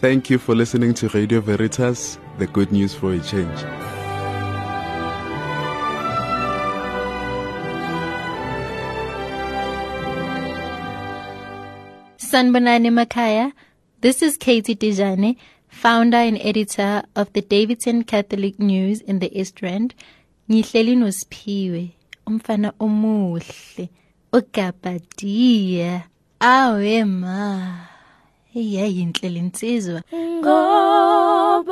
Thank you for listening to Radio Veritas, the good news for a change. Sanbanani Makaya, this is Katie Dejane, founder and editor of the Davidson Catholic News in the East Rand. Ngihleli noSiphiwe, umfana omuhle, ogabadiya. Awe. Ngobonga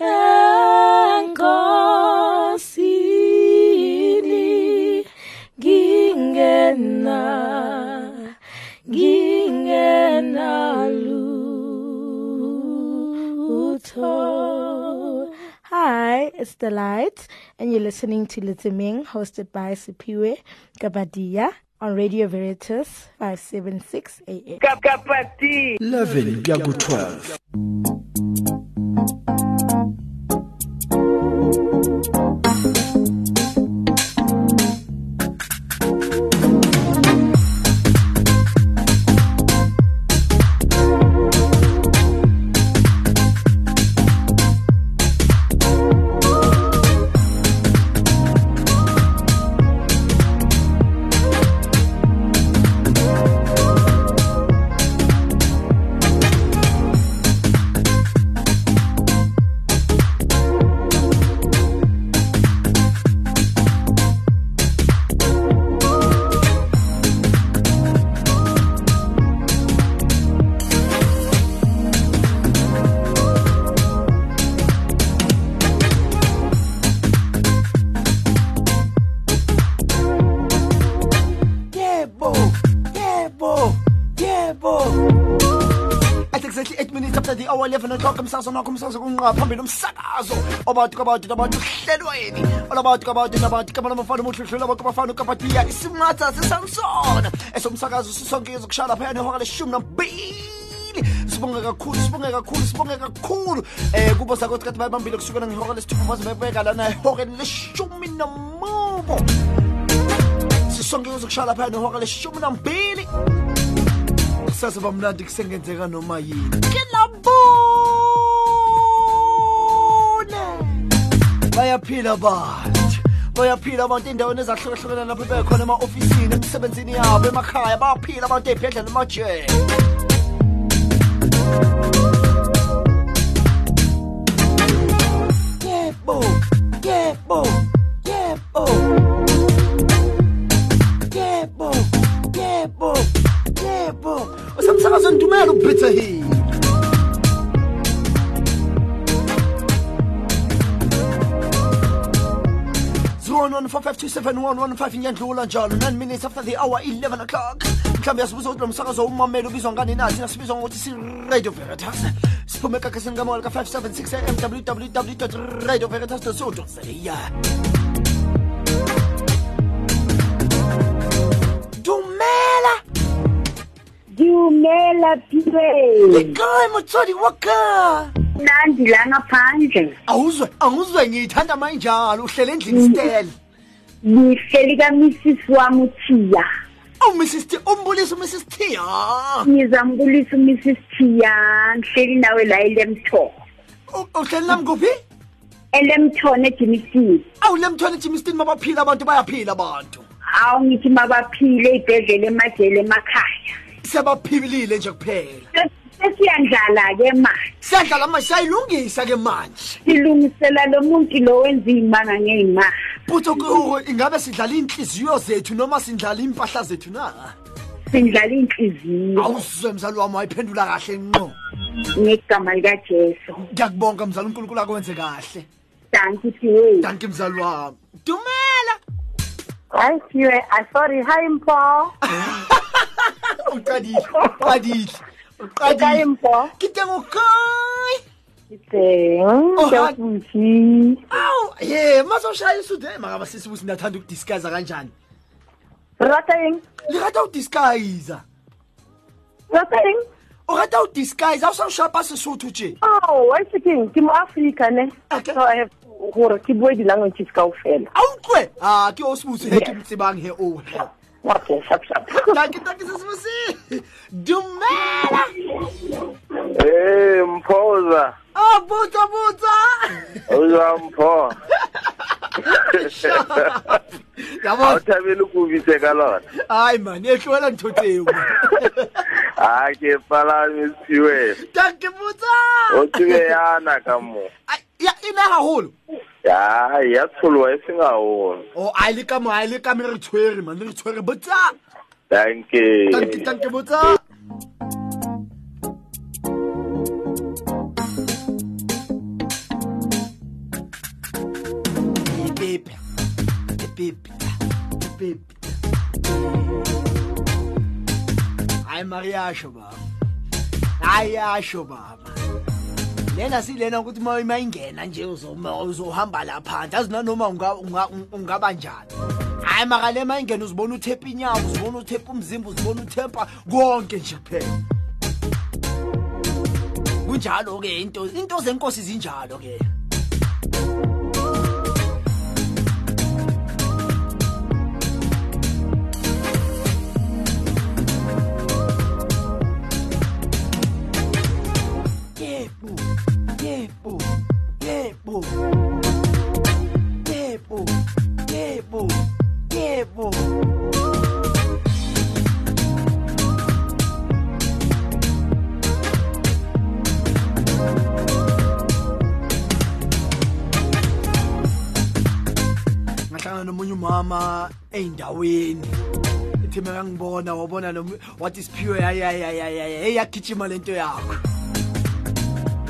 enkosini ngingena ngingena lutho. Hi, it's the light, and you're listening to Litziming, hosted by Siphiwe Gabadia on Radio Veritas 576 AM. 11 kuya ku-12 umsakazo nakho umsakazo kunqa phambili umsakazo. Obathi kabathi nabantu hlelweni olabathi kabathi nabathi kabana mafana muhle hlela abantu bafana ukabatiya isimatha sesansona esomsakazo sisonke izokushaya phaya nehora leshumi nambili sibonge kakhulu sibonge kakhulu sibonge kakhulu. Eh kubo sakothi kathi bayibambile kusukela ngehora lesithupha baze bebeka lana ehoreni leshumi nomuvo sisonke uzokushaya phaya nehora leshumi nambili kusasa bamnandi kusengenzeka noma yini? Kilabune bayaphila abantu bayaphila abantu endaweni ezahlukahlukene lapho bekhona ema-ofisini emsebenzini yabo emakhaya. Bayaphila abantu ey'bhedlela emajele yebo yebo yebo. Yebo yebo yebo. Usemsakazo ndumela upeter 011527115 iyandlula njalo. 9 minutes after the hour 11 o'clock. Mhlawumbe yasibuza ukuthi lo msakazo ubizwa ngani nathi nasibizwa ngokuthi si-radio veritas. Siphume ekakasini kamawala ka-576 am www radio veritas co dumela! Dumela pire le kae motswadi Nandi la ngaphandle. awuzwe anguzwe ngiyithanda mayinjalo uhlele endlini stele Ngihleli ka Mrs wami uThiya. awu mrs t umbulisi umrs t ha Ngizambulisa uMrs Thiya ngihleli nawe la eLemtho. U- uhleli nami kuphi eLemtho eJimisi. awu lemthwane jimistin mabaphila abantu bayaphila abantu Awu ngithi mabaphile ibhedlela emajele emakhaya. sebaphilile nje kuphela Sesiyandlala ke manje. siyadlala manje siyayilungisa ke manje Silungisela lo muntu lo wenza imanga ngeyimanga. butho ku- ingabe sidlala inhliziyo zethu noma sidlala impahla zethu na Sindlala inhliziyo awuzwe mzali wami wayiphendula kahle nqo ngegama lika Jesu. ngiyakubonga mzali unkulunkulu akwenze kahle Thank you Piwe. danki mzali wami dumela Hayi Piwe, I sorry. Hi Mpho. uqadile uqadile Tadinho. Que tem o cãe. Que tem. Oh, Aw, ye, mazoshaya isude. Mara basisi ukuthi niyathanda ukudisguise kanjani? Rata yeng. Lirata ukudisguise. Rata yeng. o rata o disguise a o sa o shapa sesotho tje oh que speaking ke mo Que ne que so que have que ke bue di-languages kao fela a utlwe a ke o sebuse he ke motsebang he o ke takise sebuse dume mpho a o thabele ko bitse ka lona ai man e tloela ntho tseo a ke palame siwena ta ke botsa o tsebe yana ka mo e ne gagolo ya tsholoa e seng gagolo o a le ka mo a le ka me re tshwere man re tshwere botsa tanke tanke botsa Pepe, Pepe. hayi mariyasho baba. Hayi yasho baba. Lena silena ukuthi uma uma ingena nje uzoma- uzohamba lapha andazi nanoma unga- unga- ungaba njani? Hayi maka le ma ingena uzibona uthepha inyawo uzibona uthepha umzimba uzibona uthepha konke nje kuphela. Kunjalo-ke into into zenkosi zinjalo-ke. yebo yebo yebo yebo yebo ngahlangana nomunye umama ey'ndaweni ithime yangibona wabona wathi siphiwe hey yagijima lento yakho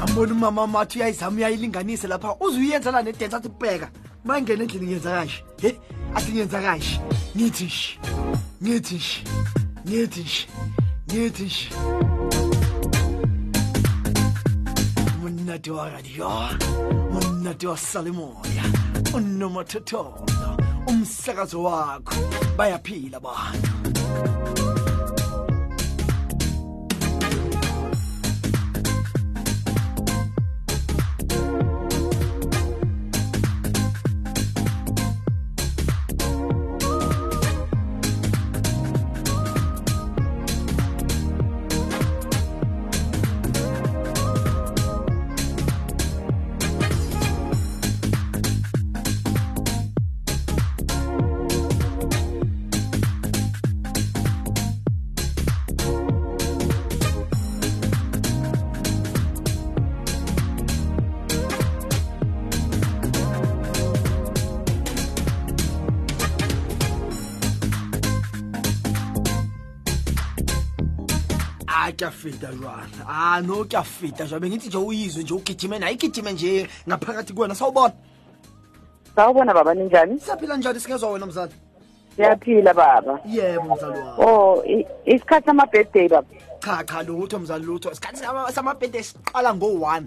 ngambona umama mathi uyayizama uyayilinganise lapha. Uze uyenza la nedensi athi bheka ma ingena endlini ngenza kanje he athi ngenza kanje ngithi nje ngithi nje ngithi nje ngithi nje. Monate wa radio monate wa salimoya unomathotholo umsakazo wakho bayaphila bantu a ke a feta jwana a no ke a feta jwa bengithi nje uyizwe nje ugijime naye igijime nje ngaphakathi kuwena. Sawubona? Sawubona baba. Ninjani? siyaphila njani? Singezwa wena mzali? Siyaphila baba. yebo mzali wami. Oh, i- isikhathi sama birthday baba. cha cha lutho mzali lutho. Isikhathi sama- samabhede siqala ngo-one.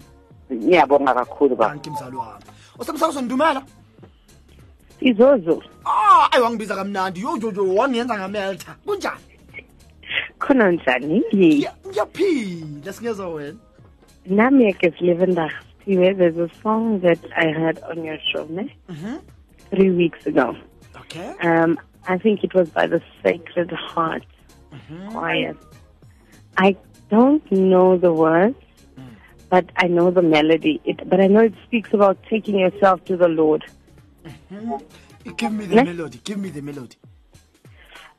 Ngiyabonga kakhulu baba. kanti mzali wami. Usemsakuzondumela Izozo. ah ayi wangibiza kamnandi. Yojojo wangenza ngameltha. Kunjani? Khona njani? Ngiya- ngiyaphila singezwa wena Nami ke Slivendag. There's a song that I heard on your show, ne? Mhm. Three weeks ago. okay Um, I think it was by the Sacred Heart Choir. I don't know the words, but I know the melody. It, but I know it speaks about taking yourself to the Lord. give me the Ne? melody give me the melody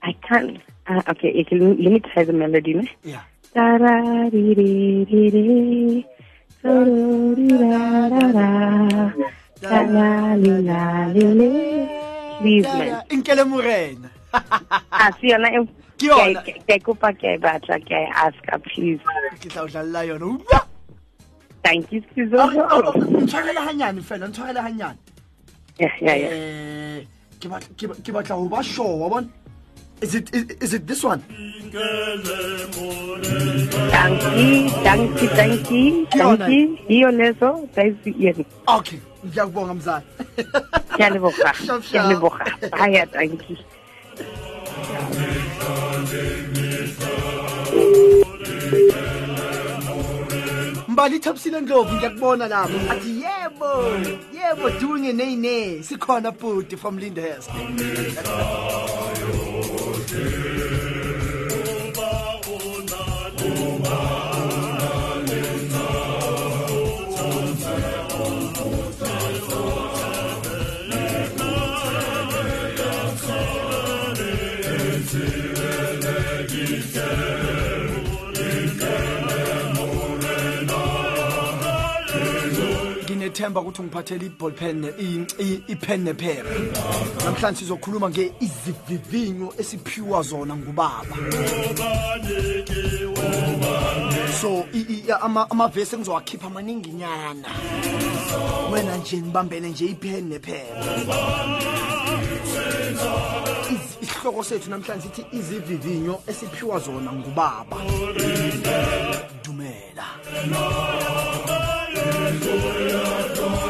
I can't. Uh, okay, it, let me try the melody. Ne? yeah Da-ra-dee-dee-dee-dee. Da-da-dee-da-da-da. Da-la-li-la-li-li. Please, man. inkele morena Ah, see, yona e- Ke yona. ke- ke kopa ke a e batla ke a e aska please ke tla o dlalela yona thank you Ah, ah, ah, Sizozo. ntshwarele hanyane fela ntshwarele hanyane Eh, ke bat- ke ba- ke batla go ba sure wa bona is it is, is it this one? Danki danki danki danki hiyo lezo. daisi yena okay ngiyakubonga mzali. Ke a leboga Shap, ke a shap. leboga aya danki mbali ithabisile ndlovu ngiyakubona lapho. Athi yebo yebo nay nay. Sikhona bhuti from Lyndhurst nginethemba ukuthi ngiphathele i-ball pen i- i- ipen nephepha. Namhlanje sizokhuluma nge-izivivinyo esiphiwa zona ngubaba. So i- i- ama- amavesi engizowakhipha maninginyana wena nje ngibambele nje ipen nephepha. Iz- isihloko sethu namhlanje sithi izivivinyo esiphiwa zona ngubaba. Dumela. Hallelujah.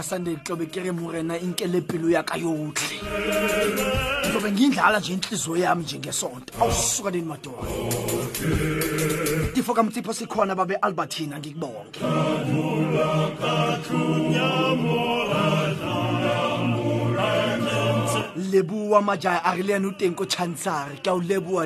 Ka sunday tlobe ke re morena inkele ngiyindlala nje yami njengesonto. Awusuka madoda sikhona babe albertina ngikubonge leboa majaya a re le yane teng ko ke a o lebu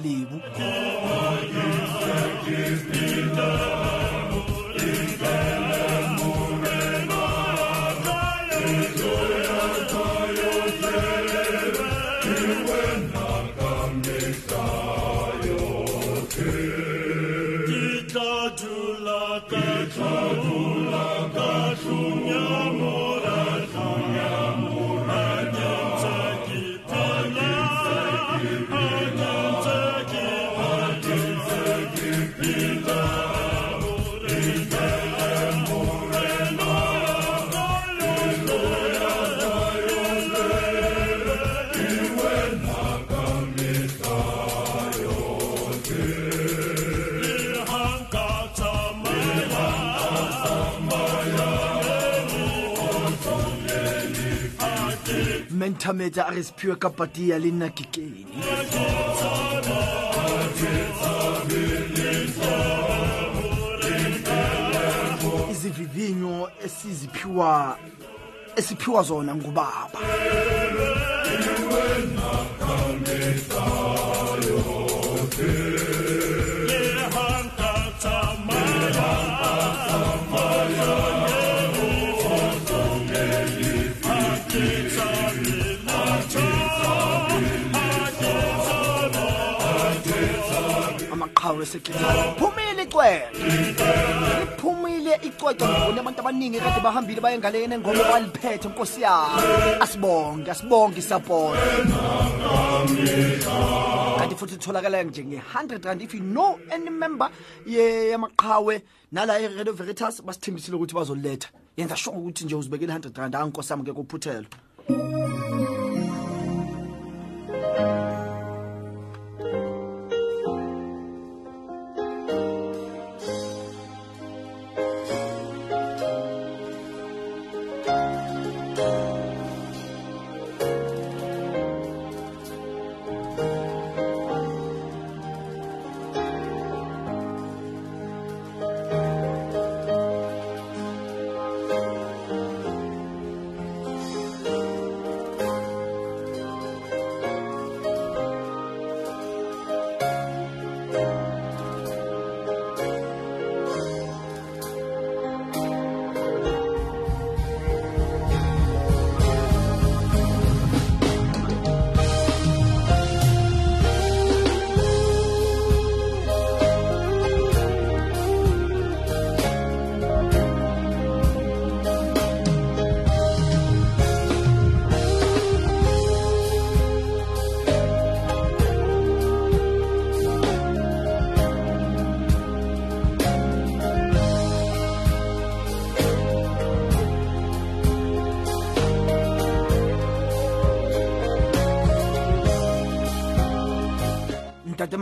mentametse a re sephiwe ka pati ya nna ke kene izivivinyo esiziphiwa esiphiwa zona ngubaba amaqhawe esekhethayo phumile icwecwe liphumile icwecwe ngibone abantu abaningi kade bahambile baye ngalena engoma baliphethe nkosi yami. Asibonge asibonge isapoti kanti futhi itholakala njenge-100 rand if you know any member ye- yamaqhawe nala e-radio veritas basithembisile ukuthi bazoletha. Yenza sure ukuthi nje uzibekele 100 rand. Ankosi yami ngeke uphuthelwe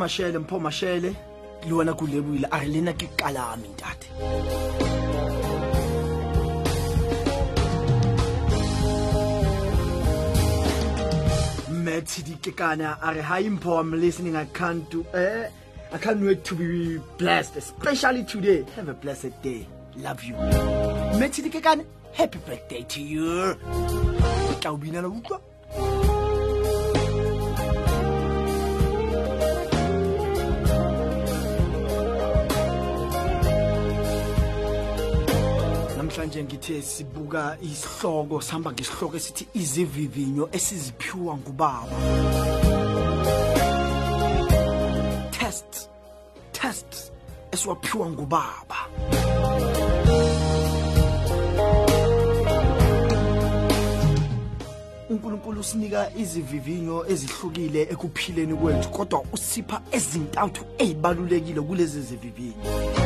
mashele mpho mashele le wena ko leboile a re le nna ke kalame ntate Matty Kekana, are hi mpho I'm listening. I can't do eh I can't wait to be blessed, especially today. Have a blessed day. Love you. Matty Kekana, happy birthday to you. Tla o binela utlwa? Namhlanje ngithe sibuka isihloko sihamba ngesihloko esithi izivivinyo esiziphiwa ngubaba tests tests esiwaphiwa ngubaba. uNkulunkulu usinika izivivinyo ezihlukile ekuphileni kwethu kodwa usipha ezintathu ezibalulekile kulezi zivivinyo.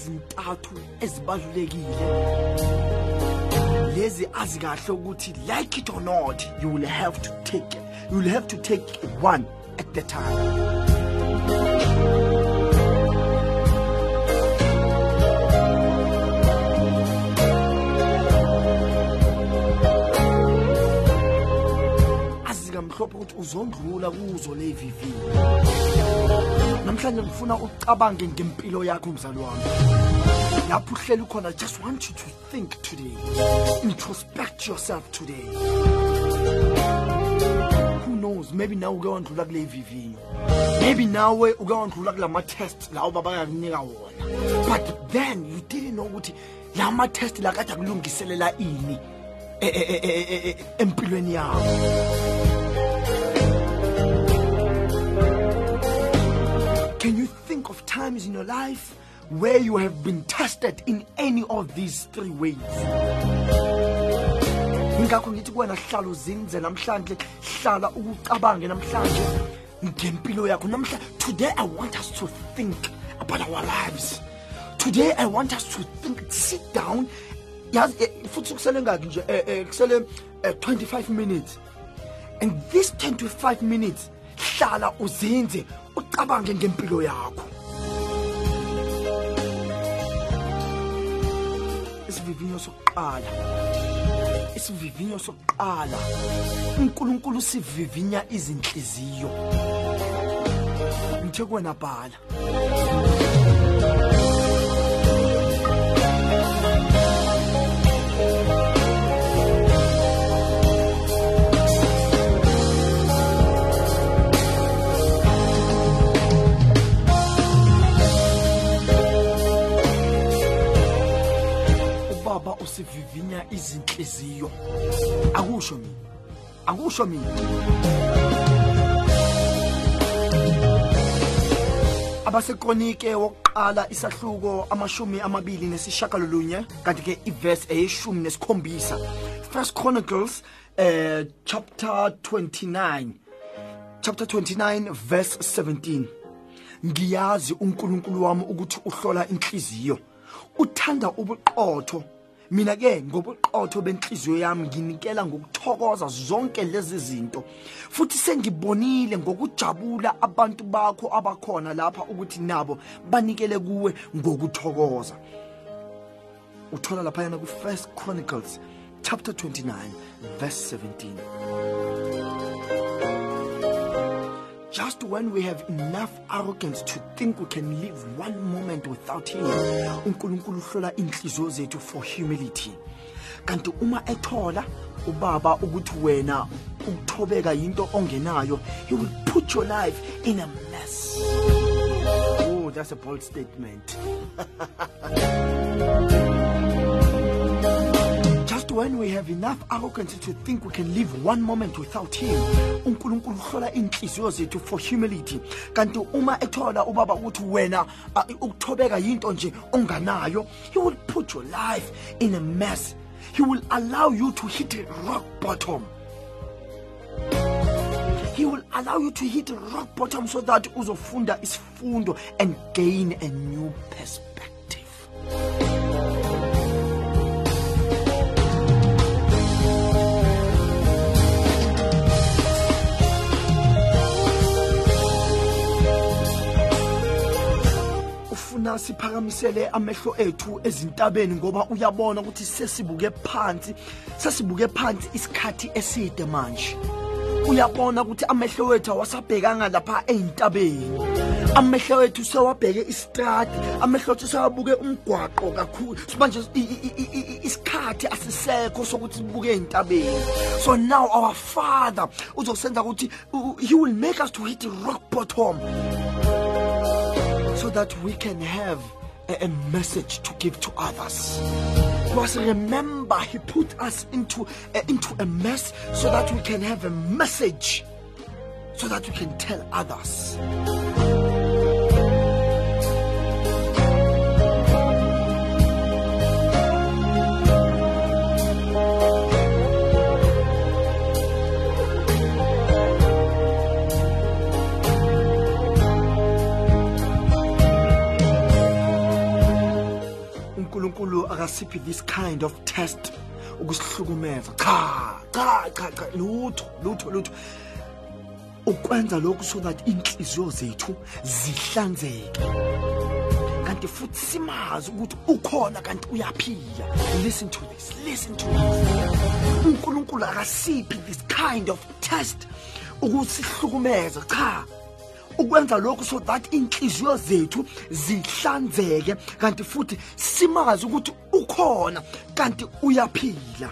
Ezintathu ezibalulekile. Lezi azi kahle ukuthi like it or not you will have to take it. you will have to take one at the time. Azikamhlophe ukuthi uzondlula kuzo le namhlanje ngifuna ucabange ngempilo yakho mzali wami. Lapho uhleli khona just want you to think today. Introspect yourself today. Who knows? Maybe nawe uke wandlula kule vivinyo maybe nawe uke wandlula kulama test lawo babayakunika wona. But then you didn't know ukuthi lama test la kade akulungiselela ini e- e- e- empilweni yakho times in your life where you have been tested in any of these three ways? Ngakho ngithi kuwena hlala uzinze namhlanje hlala ukucabange namhlanje ngempilo yakho namhlanje today I want us to think about our lives. Today I want us to think sit down yazi eh, futhi kusele ngaki nje eh, eh, kusele eh, 25 minutes and this 10 to 5 minutes hlala uzinze ucabange ngempilo yakho isivivinyo sokuqala. Isivivinyo sokuqala. uNkulunkulu sivivinya izinhliziyo. Ngithe kuwena bhala akusho mina akusho mina abasekronike wokuqala isahluko amashumi amabili nesishagalolunye kanti ke iverse eyeshumi nesikhombisa. First chronicles eh, chapter 29 chapter 29 verse 17 ngiyazi uNkulunkulu wami ukuthi uhlola inhliziyo. Uthanda ubuqotho. Mina ke ngobuqotho benhliziyo yami nginikela ngokuthokoza zonke lezi zinto. Futhi sengibonile ngokujabula abantu bakho abakhona lapha ukuthi nabo banikele kuwe ngokuthokoza. Uthola lapha yana ku First Chronicles chapter 29 verse 17 Just when we have enough arrogance to think we can live one moment without him, uNkulunkulu uhlola inhliziyo zethu for humility. Kanti uma ethola ubaba ukuthi wena ukuthobeka into ongenayo, he will put your life in a mess. Oh, that's a bold statement. Just when we have enough arrogance to think we can live one moment without him uNkulunkulu uhlola inhliziyo zethu for humility. Kanti uma ethola ubaba ukuthi wena ukuthobeka yinto nje onganayo he will put your life in a mess. He will allow you to hit rock bottom. He will allow you to hit rock bottom so that uzofunda isifundo and gain a new perspective ufuna siphakamisele amehlo ethu ezintabeni ngoba uyabona ukuthi sesibuke phansi sesibuke phansi isikhathi eside manje. Uyabona ukuthi amehlo wethu awasabhekanga lapha ey'ntabeni amehlo wethu sewabheke istrati amehlo wethu sewabuke umgwaqo kakhulu. Manje isikhathi asisekho sokuthi sibuke ey'ntabeni so now our father uzosenza ukuthi he will make us to hit rock bottom. So that we can have a, a message to give to others. Because remember, He put us into uh, into a mess so that we can have a message, so that we can tell others. uNkulunkulu akasiphi this kind of test ukusihlukumeza. Cha cha cha cha lutho lutho lutho. Ukwenza lokhu so that inhliziyo zethu zihlanzeke. Kanti futhi simazi ukuthi ukhona kanti uyaphila. Listen to this listen to this. uNkulunkulu akasiphi this kind of test ukusihlukumeza. Cha. Ukwenza lokhu so that inhliziyo zethu zihlanzeke kanti futhi simazi ukuthi ukhona kanti uyaphila.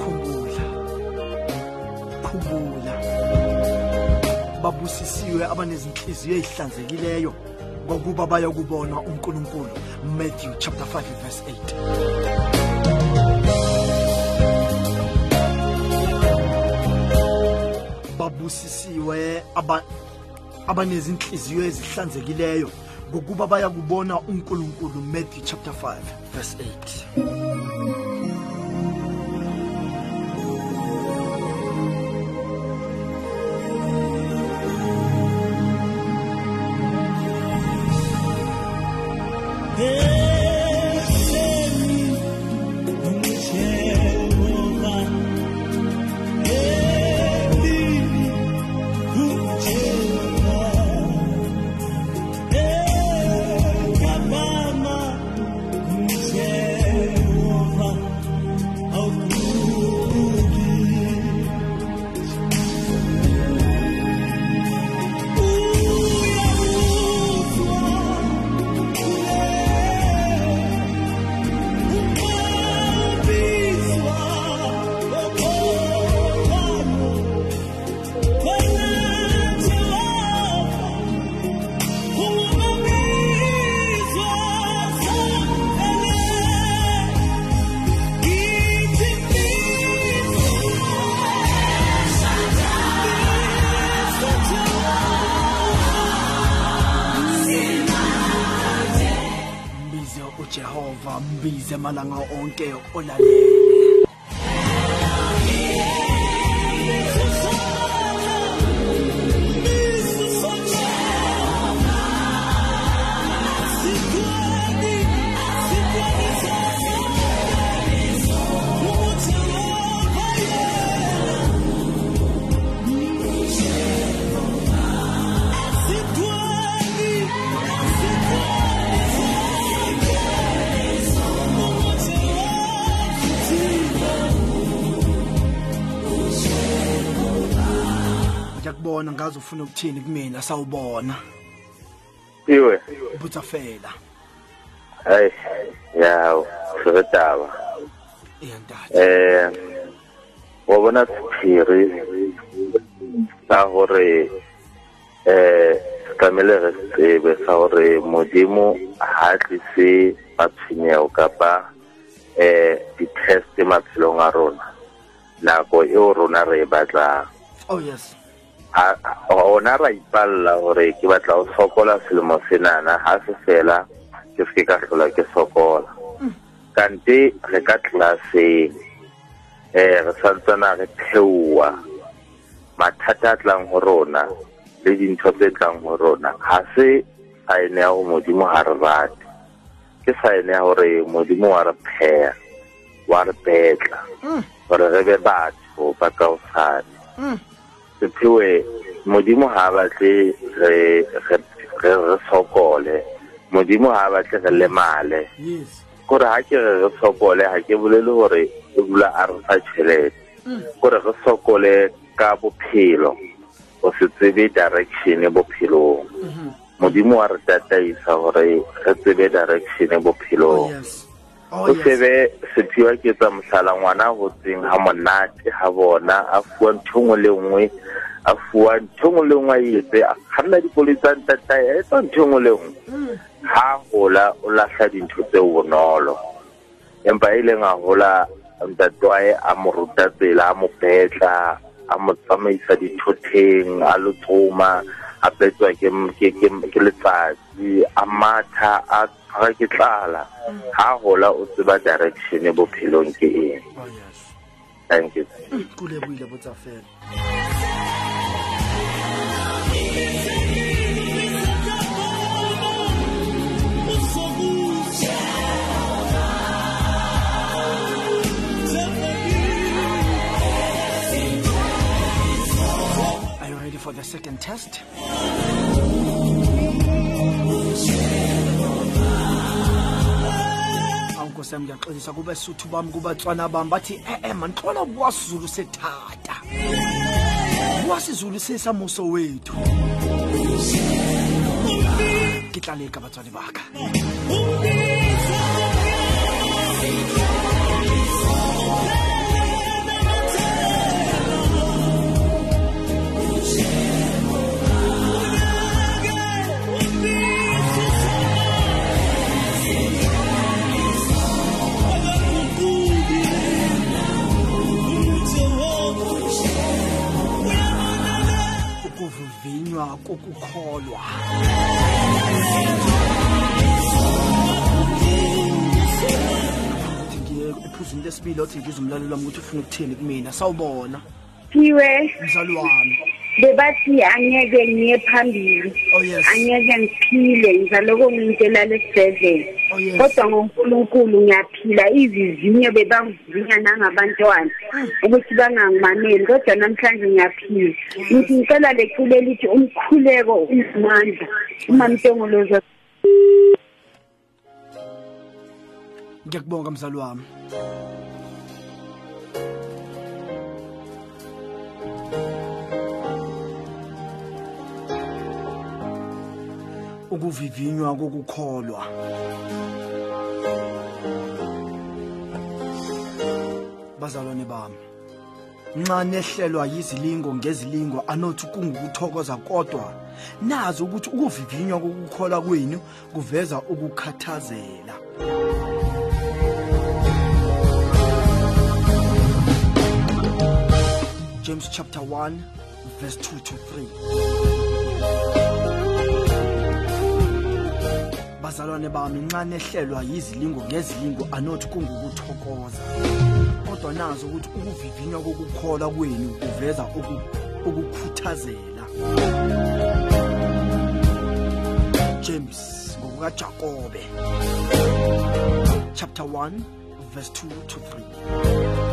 Khumbula khumbula. Babusisiwe abanezinhliziyo ezihlanzekileyo ngokuba bayokubona uNkulunkulu. Matthew chapter 5 verse 8 babusisiwe aba abanezinhliziyo ezihlanzekileyo ngokuba bayakubona uNkulunkulu Matthew chapter 5 verse 8 mbize Dale. Ngaze ufuna ukuthini kumina sawubona. Iwe? Ubuthafela hayi yawo iyantata eh wa bona sephiri sa gore eh se tlamehile re se tsebe sa gore modimo ha tlise matshwenyego kapa eh di-test maphelong a rona. Nako eo rona re e batlang. Oh yes ona ra ipalela gore ke batla go sokola selemo senana. Ga se fela ke seke ka tlhola ke sokola kante re ka tlelaseng um re santsana re theoa mathata a tlang go rona le dintho tse tlang go rona ga se saene ya go modimo ga re rate. Ke saene ya gore modimo wa re pheya wa re betla gore re be batho ba kaosane sephewe modimo ha batle re re- re sokole. Modimo ha batle re lemale. Kore ha ke re re sokole ha ke bolele gore e bula a re fa tšhelete kore re sokole ka bophelo go se tsebe direction bophelong. Modimo wa re tataisa gore re tsebe direction bophelong. Oh o yes. sebe sephiwa ke tsa motlhala ngwana a gotseng ga monate ga bona a fiwa ntho nngwe le nngwe a fiwa ntho nngwe le nngwe a etse a kganna dikoloi tsa ntatae a etsa ntho nngwe le nngwe. Ha gola o lahla dintho tseo bonolo. Empa e leng a gola ntatoae a mo ruta tsela a mo betla a mo tsamaisa dithotheng a lotsoma a ke- ke letsatsi a matha a tshwara ke tlala. Ha gola o tseba direction bophelong ke eng. Oh thank you. Kuleboile botsa fela. Are you ready for the second test? nkosi yam ndiyaxolisa kubesuthu bam kubatswana bam bathi e-e mandixola buwasizulu setata buwasizulu sesamuso wethu. Ke tlaleka batswadi baka. Ukuvivinywa kokukholwa. Ephuzwini lesibili othi ngize umlalelo wami ukuthi ufuna ukuthini kumina sawubona. Thiwe. Mzali wami bebathi angeke ngiye phambili. Oh, yes. angeke ngiphile ngizaloko ngimuntu elala esibhedlela Oh, yes. kodwa ngonkulunkulu ngiyaphila izizinyo bebangivinya nangabantwana. Ukuthi bangangimameli kodwa namhlanje ngiyaphila. Ngithi ngicela leculo lithi umkhuleko unamandla. Umamntongoloza ngiyakubonga mzali wami. Ukuvivinywa kokukholwa. Bazalwane bami nxa nehlelwa yizilingo ngezilingo anothi kungukuthokoza kodwa nazi ukuthi ukuvivinywa kokukholwa kwenu kuveza ukukhathazela. James chapter 1 verse 2 to 3 Bazalwane bami nxa nehlelwa yizilingo ngezilingo anothi kungukuthokoza. Kodwa nazo ukuthi ukuvivinywa kokukholwa kwenu kuveza uku- ukukhuthazela. James ngokukaJakobe chapter 1 verse 2 to 3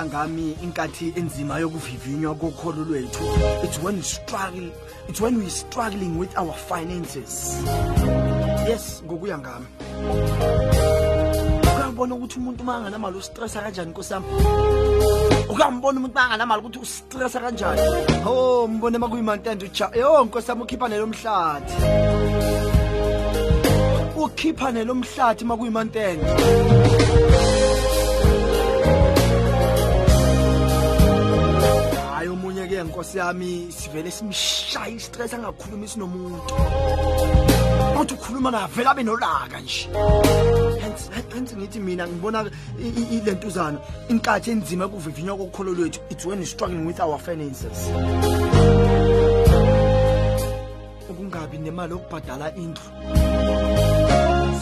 ngokuya ngami inkathi enzima yokuvivinywa kokholo lwethu. It's when we struggle it's when we struggling with our finances. Yes ngokuya ngami. Ukuyabona ukuthi umuntu uma anganamali ustressa kanjani nkosi yami? Ukuyambona umuntu uma anganamali ukuthi ustressa kanjani? Ho mbone uma kuyimantende uja yo nkosi yami ukhipha nelo mhlathi. Ukhipha nelo mhlathi ke nkosi yami sivele simshaye istress angakhulumisi nomuntu kodwa ukhuluma naye vele abe nolaka nje. Hence ngithi mina ngibona i- lentuzana inkathi enzima yokuvivinywa kokholo lwethu. It's when struggling with our finances. Ukungabi nemali yokubhadala indlu.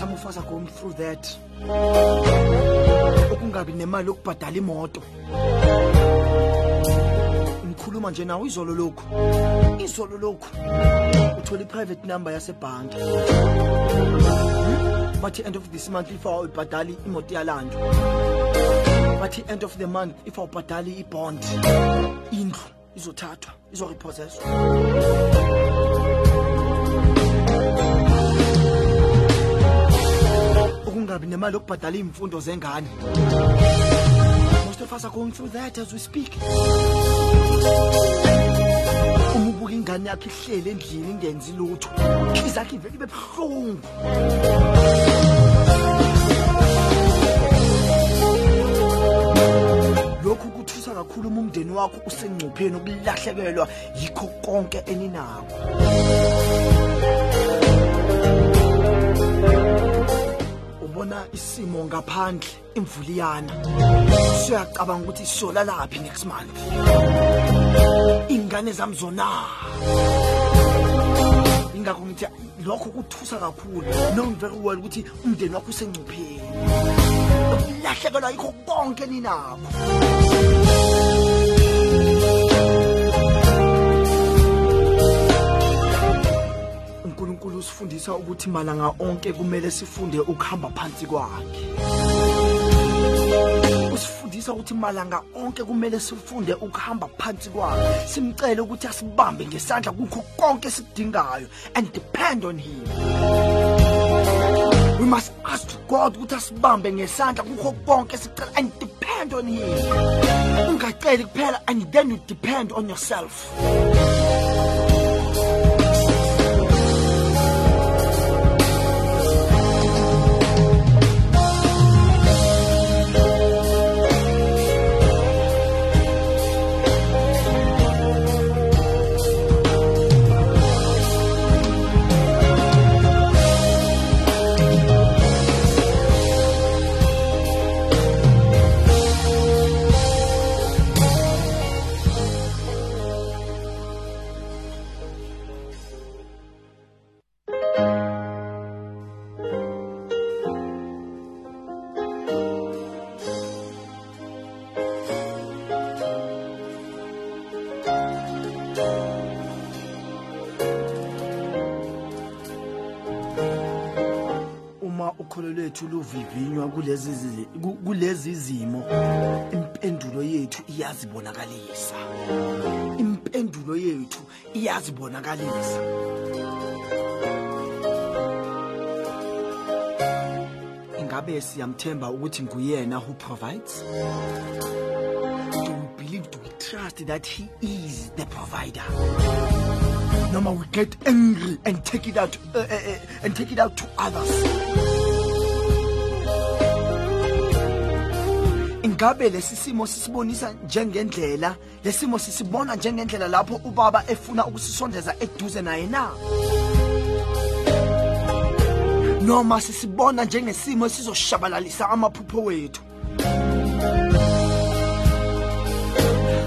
Some of us are going through that. Ukungabi nemali yokubhadala imoto. Ngikhuluma ngikhuluma nje nawe izolo lokhu. Izolo lokhu. Uthola i-private number yasebhanki Hmm? bathi end of this month if awuyibhadali imoto yalanjwa bathi end of the month if awubhadali ibond. Indlu izothathwa izorepossesswa. Ukungabi nemali yokubhadala iy'mfundo zengane. Most of us are going through that as we speak. Uma ubuka ingane yakho ihleli endlini ingenzi lutho. Yakho ivele ibe buhlungu. Lokhu kuthusa kakhulu uma umndeni wakho usengcupheni ukulahlekelwa yikho konke eninako ubona isimo ngaphandle imvuliyana suyacabanga ukuthi siyolalaphi next month ingane zami zona. Ingakho ngithi lokho kuthusa kakhulu. Knowing very well ukuthi umndeni wakho usengcupheni. Ukulahlekelwa yikho konke ninakho unkulunkulu usifundisa ukuthi malanga onke kumele sifunde ukuhamba phansi kwakhe. Usifundisa ukuthi malanga onke kumele sifunde ukuhamba phansi kwakhe. Simcele ukuthi asibambe ngesandla kukho konke esikudingayo and depend on him. We must ask god ukuthi asibambe ngesandla kukho konke esicela and depend on him. Ungaceli kuphela and then you depend on yourself. Ukholo lwethu luvivinywa kulezi zi- ku- kulezi zimo impendulo yethu iyazibonakalisa. Impendulo yethu iyazibonakalisa. Ingabe siyamthemba ukuthi nguyena who provides? Do we believe do we trust that he is the provider? Noma we get angry and take it out uh, uh, uh, and take it out to others? Ingabe lesisimo sisibonisa njengendlela lesimo sisibona njengendlela lapho ubaba efuna ukusisondeza eduze naye na noma sisibona njengesimo esizoshabalalisa amaphupho wethu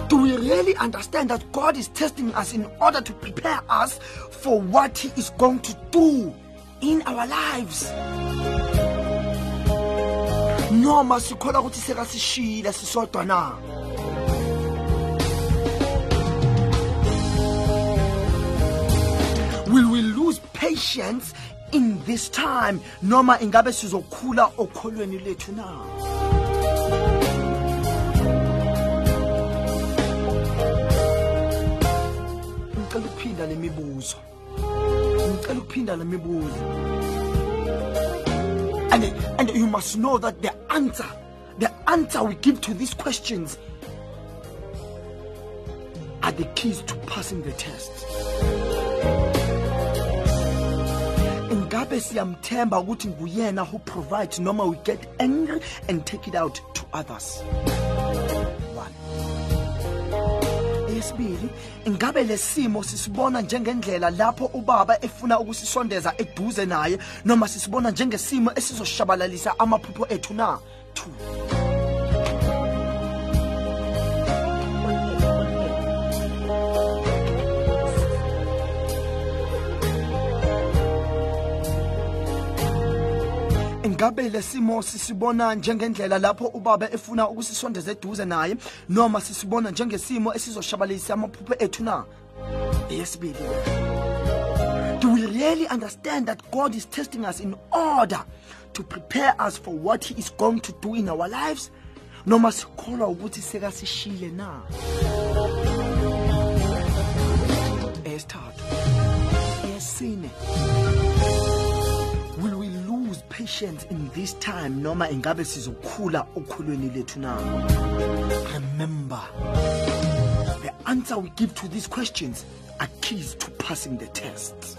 Do we really understand that God is testing us in order to prepare us for what He is going to do in our lives? Noma sikholwa ukuthi sekasishiyile sisodwa na? Will we lose patience in this time noma ingabe sizokhula okholweni lethu na? Ngicela ukuphinda le mibuzo. Ngicela ukuphinda le mibuzo. And, and you must know that the answer the answer we give to these questions are the keys to passing the test. Ingabe siyamthemba ukuthi nguyena who provides noma we get angry and take it out to others eyesibili ingabe lesimo sisibona njengendlela lapho ubaba efuna ukusisondeza eduze naye noma sisibona njengesimo esizoshabalalisa amaphupho ethu na? Two. Ngabe lesimo sisibona njengendlela lapho ubaba efuna ukusisondeza eduze naye noma sisibona njengesimo amaphupho ethu na? Eyesibili do we really understand that god is testing us in order to prepare us for what he is going to do in our lives? Noma sikholwa ukuthi sekasishile na? Will we lose patience in this time noma ingabe sizokhula okhulweni lethu na? Remember the answer we give to these questions are keys to passing the tests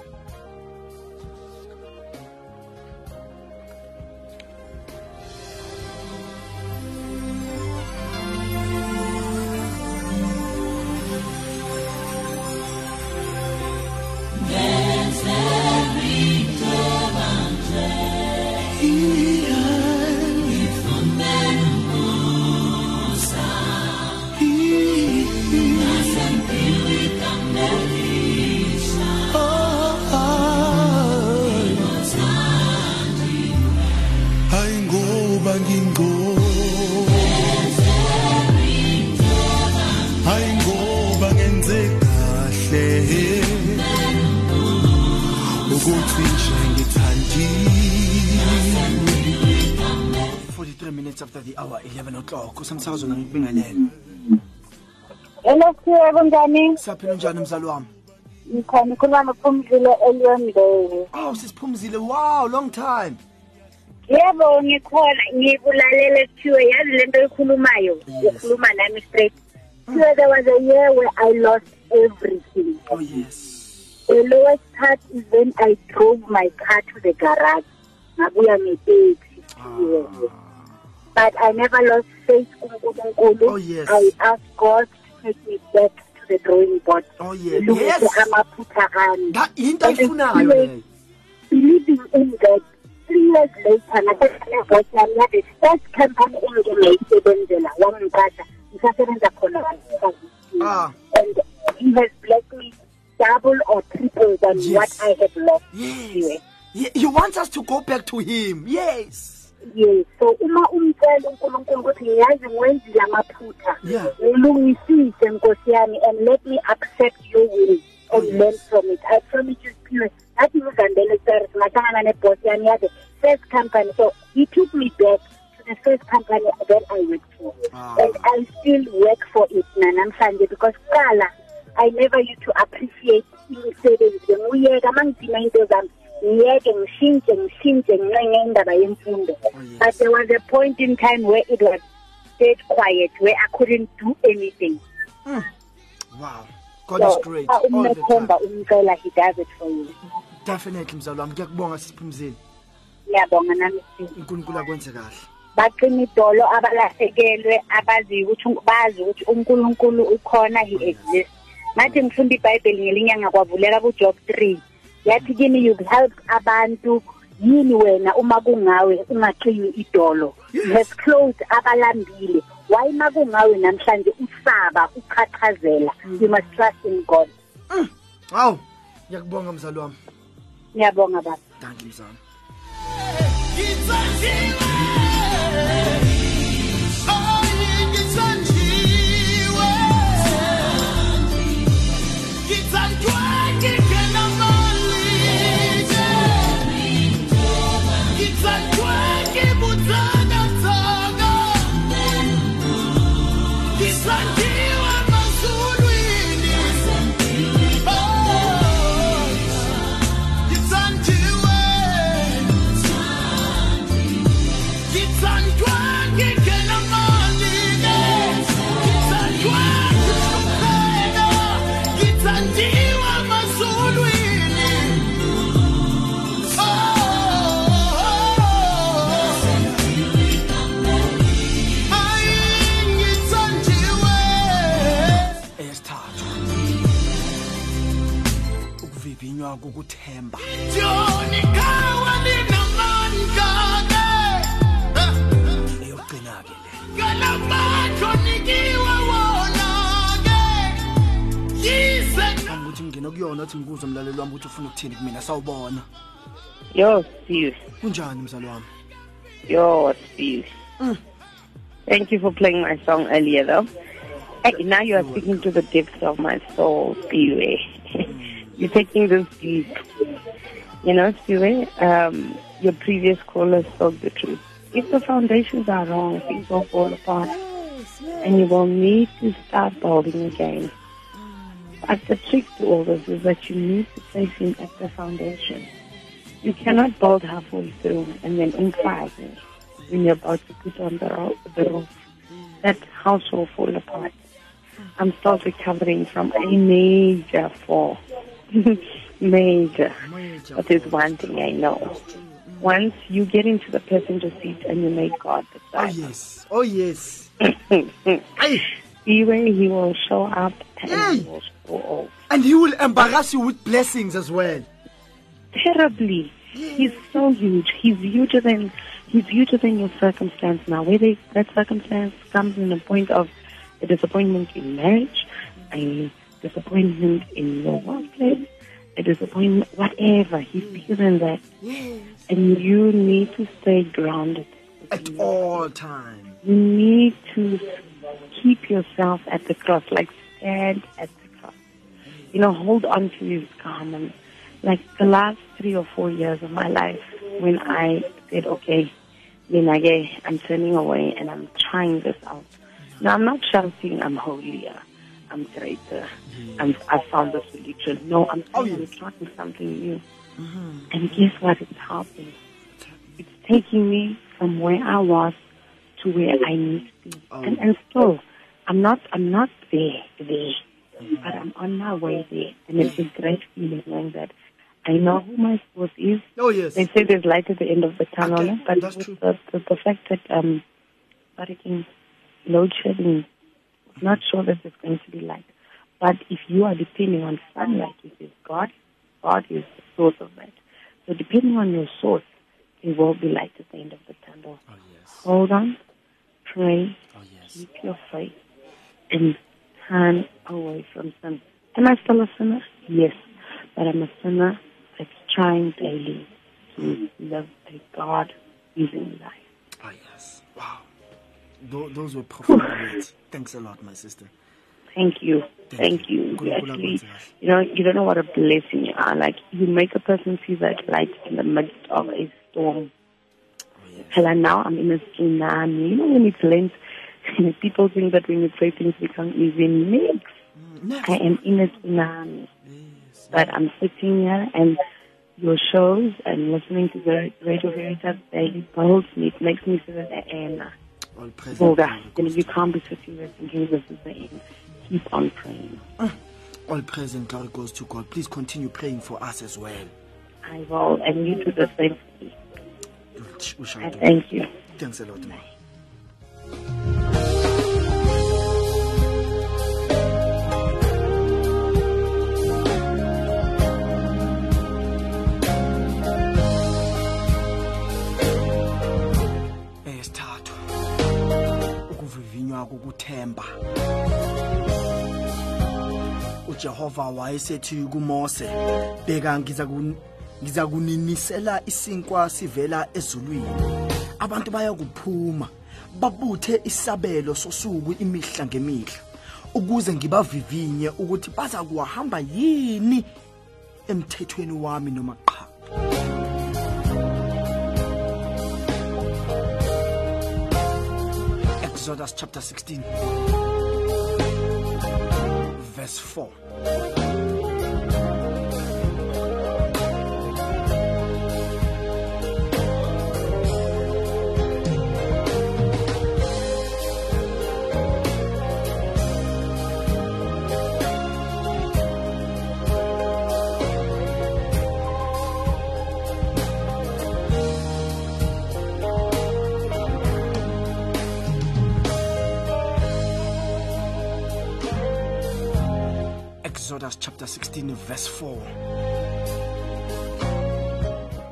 43 minutes after the hour 11 o'clock usemsakazo ngikubingelele Hello Siphiwe kunjani? siyaphila njani mzali wami Ngikhona ukhuluma noPhumzile Elwandele. oh sisiphumzile wow long time Yebo ngikhona ngikulalele Siphiwe yazi lento oyikhulumayo Yes. ukhuluma nami straight. Siphiwe there was a year where I lost everything. oh yes The lowest part is when I drove my car to the garage. Ngabuya ngeteksi. Siphiwe. But I never lost faith. Oh, yes. I asked God to take me back to the drawing board. oh yes yes that into Siphiwe, believing in God, three years later nabosi yami yabe first company engingayisebenzela wangiqasha ngisasebenza khona Ah. and he has blessed me double or triple than Yes. what I have lost yes. he, he wants us to go back to him. Yes. Yes. So uma umcela unkulunkulu ukuthi ngiyazi ngiwenzile amaphutha ngilungisise nkosi yami and let me accept your will and yes. learn from it. I promise you spirit ngathi ngizandele stars ngahlangana nebhoss yami yabe first company. So he took me back to the first company that i worked for. Ah. and i still work for it nanamhlanje because kuqala i never used to appreciate imisebenzi ngiyeka uma ngidinga into zami ngiyeke ngishintshe ngishintshe ngincenye indaba yemfundo. Oh, yes. but there was a point in time where it was dead quiet where i couldn't do anything. Hmm. Wow. God is great. Uh, the umnethemba umcela he does it for you. Definitely mzali wami. Ngiyakubonga sisiphumzile ngiyabonga nami unkulunkulu akwenze kahle. Baqina idolo abalahlekelwe abazi ukuthi bazi ukuthi uNkulunkulu ukhona he oh, exists ngathi ngifunda iBhayibheli ngelinye ngakwavuleka kuJob 3 yathi kini you help abantu. Yini wena uma kungawe ungaqini idolo? You have clothed abalambile. Why makungawe namhlanje usaba uqhaqhazela you must trust in God. Hawu ngiyakubonga mzali wami. Ngiyabonga baba. Thank you mzali. Ukuvivinywa kokuthemba eyokugcina-ke le. Ngicabanga ukuthi ngingena kuyona uthi ngikuzwe mlaleli wami ukuthi ufuna ukuthini kumina sawubona. Yo, Steve. kunjani mzali wami? Your Steve. Mm. Thank you for playing my song earlier, though. Hey, now you are speaking to the depths of my soul, Stevie. Mm. You're taking this deep. You know, Stevie, um, your previous caller spoke the truth. If the foundations are wrong, things will fall apart. And you will need to start building again. But the trick to all this is that you need to place him at the foundation. You cannot build halfway through and then in five years, when you're about to put on the, the roof. That house will fall apart. I'm still recovering from a major fall. major. But there's one thing I know. Once you get into the passenger seat and you make God the Oh yes. Oh yes. Anyway, he will show up and Hey. he will show off. And he will embarrass you with blessings as well. Terribly. He's so huge. He's huger than he's huger than your circumstance now. Whether that circumstance comes in a point of a disappointment in marriage, a disappointment in your workplace, a disappointment whatever, he's than that. And you need to stay grounded. At all times. You need to keep yourself at the cross, like stand at the cross. You know, hold on to his garment. Like the last three or four years of my life, when I said, okay, Minage, I'm turning away and I'm trying this out. Now, I'm not shouting I'm holier, I'm greater, mm-hmm. I'm, I found the solution. No, I'm Oh, I'm yes. trying something new. Mm-hmm. And guess what? It's helping. It's taking me from where I was to where I need to be. Oh. And, and still, I'm not, I'm not there, there, mm-hmm. but I'm on my way there. And it's a great feeling knowing that I know who my source is. Oh yes. They say there's light at the end of the tunnel, Okay, but that's true. The, the, the fact that um, Bariking load shedding, Not sure that there's going to be light. But if you are depending on sunlight, which is God, God is the source of that. So depending on your source, it will be light at the end of the tunnel. Oh yes. Hold on, pray, Oh yes. keep your faith, and turn away from sin. Am I still a sinner? Yes, but I'm a sinner that's trying daily to live a God-given life. Oh yes. Those were profound words. Thanks a lot, my sister. Thank you. Thank Thank you. you. Actually, you know, you don't know what a blessing you are. Like, you make a person see that light in the midst of a storm. Oh yes. Hell, now I'm in a tsunami. You know, when it's Lent, people think that when you pray, things become easy. Mix. Mm, next. I am in a tsunami. Yes. But I'm sitting here and your shows and listening to the Radio Veritas daily me. It makes me feel that I am. All present. You know, you can't be sitting there thinking this is the end. Keep on praying. All present glory goes to God. Please continue praying for us as well. I will, and you do the same for me. We shall I do. thank you. Thanks a lot, man. Ukuvivinywa kokuthemba uJehova wayesethi kuMose bheka ngiza ngiza kuninisela isinkwa sivela ezulwini. Abantu bayakuphuma babuthe isabelo sosuku imihla ngemihla ukuze ngibavivinye ukuthi baza kuhamba yini emthethweni wami noma Exodus chapter 16 verse 4 Exodus chapter 16 verse 4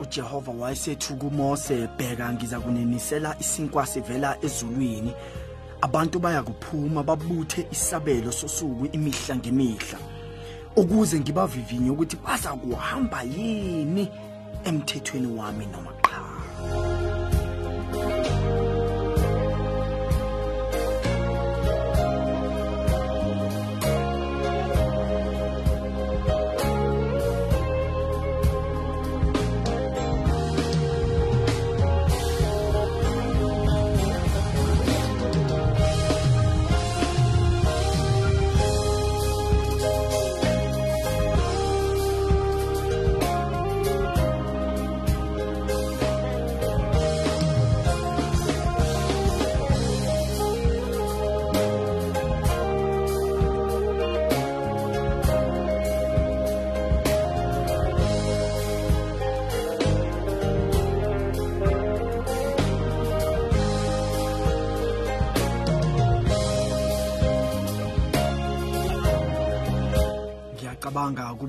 uJehova wayesethi kuMose bheka ngiza kuninisela isinkwa sivela ezulwini. Abantu baya kuphuma babuthe isabelo sosuku imihla ngemihla ukuze ngibavivinye ukuthi baza kuhamba yini emthethweni wami noma qha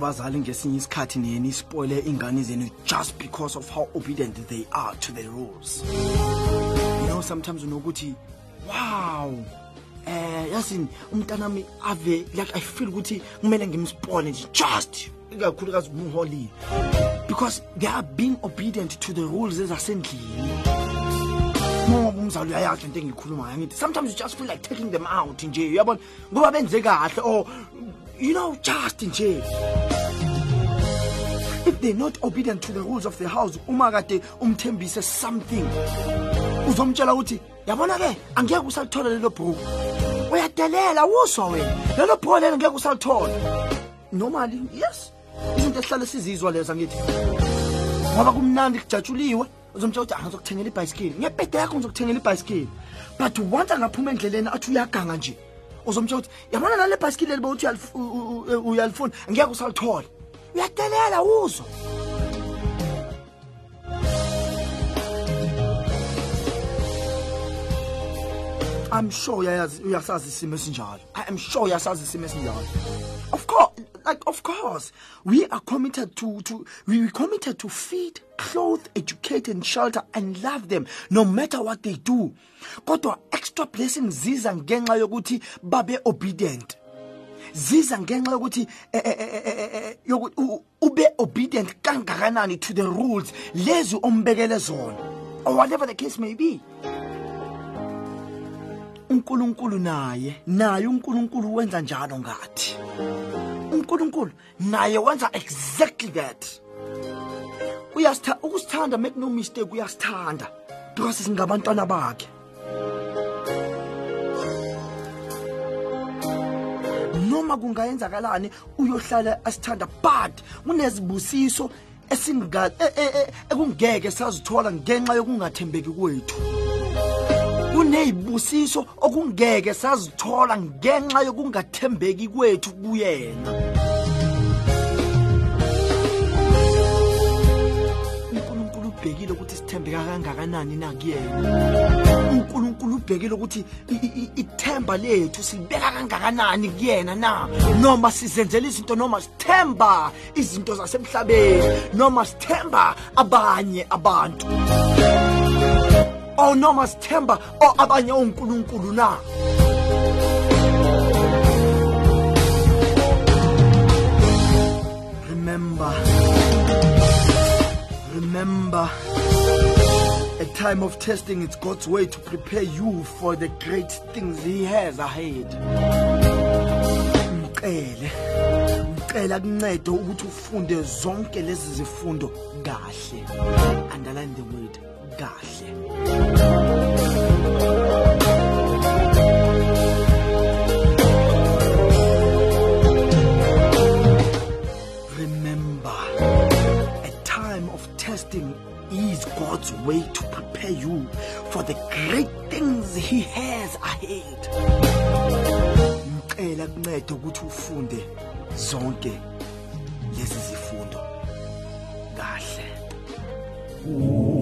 kubazali ngesinye isikhathi niyeni ispoile ingane zenu just because of how obedient they are to the rules. You know sometimes unokuthi wow eh yasini umntanami ave like i feel ukuthi kumele ngimspoile just ikakhulukazi umuholile because they are being obedient to the rules ezasendlini. Ngoba umzali uyayazi into engiyikhulumayo ngithi sometimes you just feel like taking them out nje uyabona? Ngoba benze kahle or you know just nje if they're not obedient to the rules of the house uma kade umthembise something uzomtshela ukuthi yabona ke angeke usalithola lelo bhuku. Uyadelela uswa wena. Lelo bhuku lelo ngeke usalithola normally yes. Izinto esihlale sizizwa leza ngithi. Ngoba kumnandi kujatshuliwe uzomtshela ukuthi angizokuthengela ibhayisikili. Ngebhede yakho ngizokuthengela ibhayisikili. But once angaphuma endleleni athi uyaganga nje uzomtshela ukuthi yabona nale bhayisikili elibe uthi uyalifuna ngeke usalithola uyadelela uzwa I'm sure uyasazi isimo esinjalo. I am sure uyasazi isimo esinjalo. Of course, like of course, we are committed to to we are committed to feed, clothe, educate and shelter and love them no matter what they do. Kodwa extra blessings ziza ngenxa yokuthi babe obedient. ziza ngenxa yokuthi eh, eh, eh, eh, eh, yoku- u- ube obedient kangakanani to the rules lezi ombekele zona or whatever the case may be uNkulunkulu naye naye uNkulunkulu wenza njalo ngathi uNkulunkulu. Naye wenza exactly that. Ukusithanda make no mistake uyasithanda. Because singabantwana bakhe. Noma kungayenzakalani uyohlala asithanda but kunezibusiso e- e- e- ekungeke sazithola ngenxa yokungathembeki kwethu kunezibusiso okungeke sazithola ngenxa yokungathembeki kwethu kuyena. uNkulunkulu ubhekile ukuthi sithembeka kangakanani na kuyena. uNkulunkulu ubhekile ukuthi ithemba lethu silibeka kangakanani kuyena na. Noma sizenzela izinto noma sithemba izinto zasemhlabeni noma sithemba abanye abantu. Or noma sithemba o abanye onkulunkulu na? Remember. Remember. A time of testing it's God's way to prepare you for the great things he has ahead. Mcele mcela kuncede ukuthi ufunde zonke lezi zifundo kahle. Underline the word kahle Remember, a time of testing is God's way to prepare you for the great things He has ahead. Ngicela kuncede ukuthi ufunde zonke lezi zifundo kahle.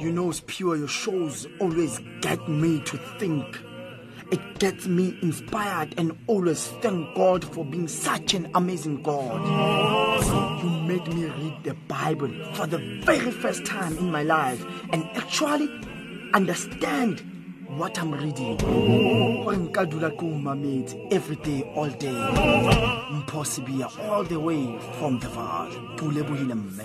you know pure your shows always get me to think. It gets me inspired and always thank god for being such an amazing god. You made me read the bible for the very first time in my life and actually understand what i'm reading oh, gore nka dula ke o oh, mametse every day all day. Sebia all the way from the Vaal ke o lebohile mme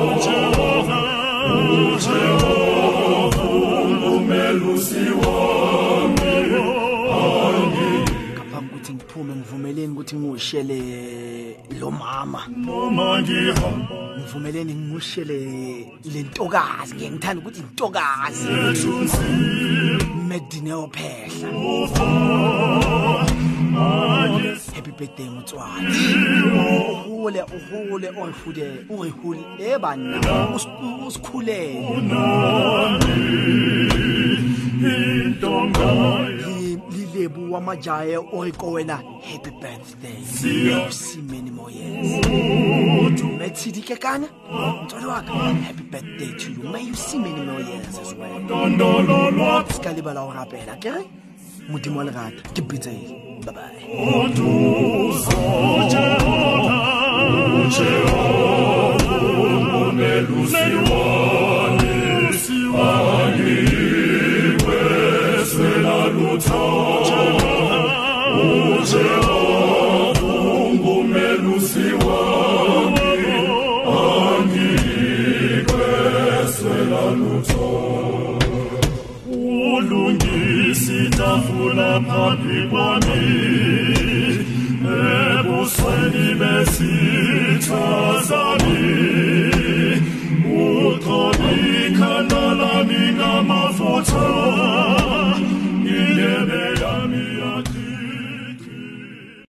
ukuthi ngiphume ngivumeleni ukuthi ngiwushele lo mama noma ngihamba ngivumeleni ngiwushele le ntokazi ngiye ngithanda ukuthi intokazi medineo phehla happy birthday motswadi uhole uhole oyihude uyihule ebana usikhulele Li- lilebu wamajaye oyiqowela happy birthday. See many more years methidi ke kana? Mtswadi waka happy birthday to you. May you see many more years as well ska lebala go rapela ke re? Modimo wa lerata ke pitsele bye ebusweni besitha sami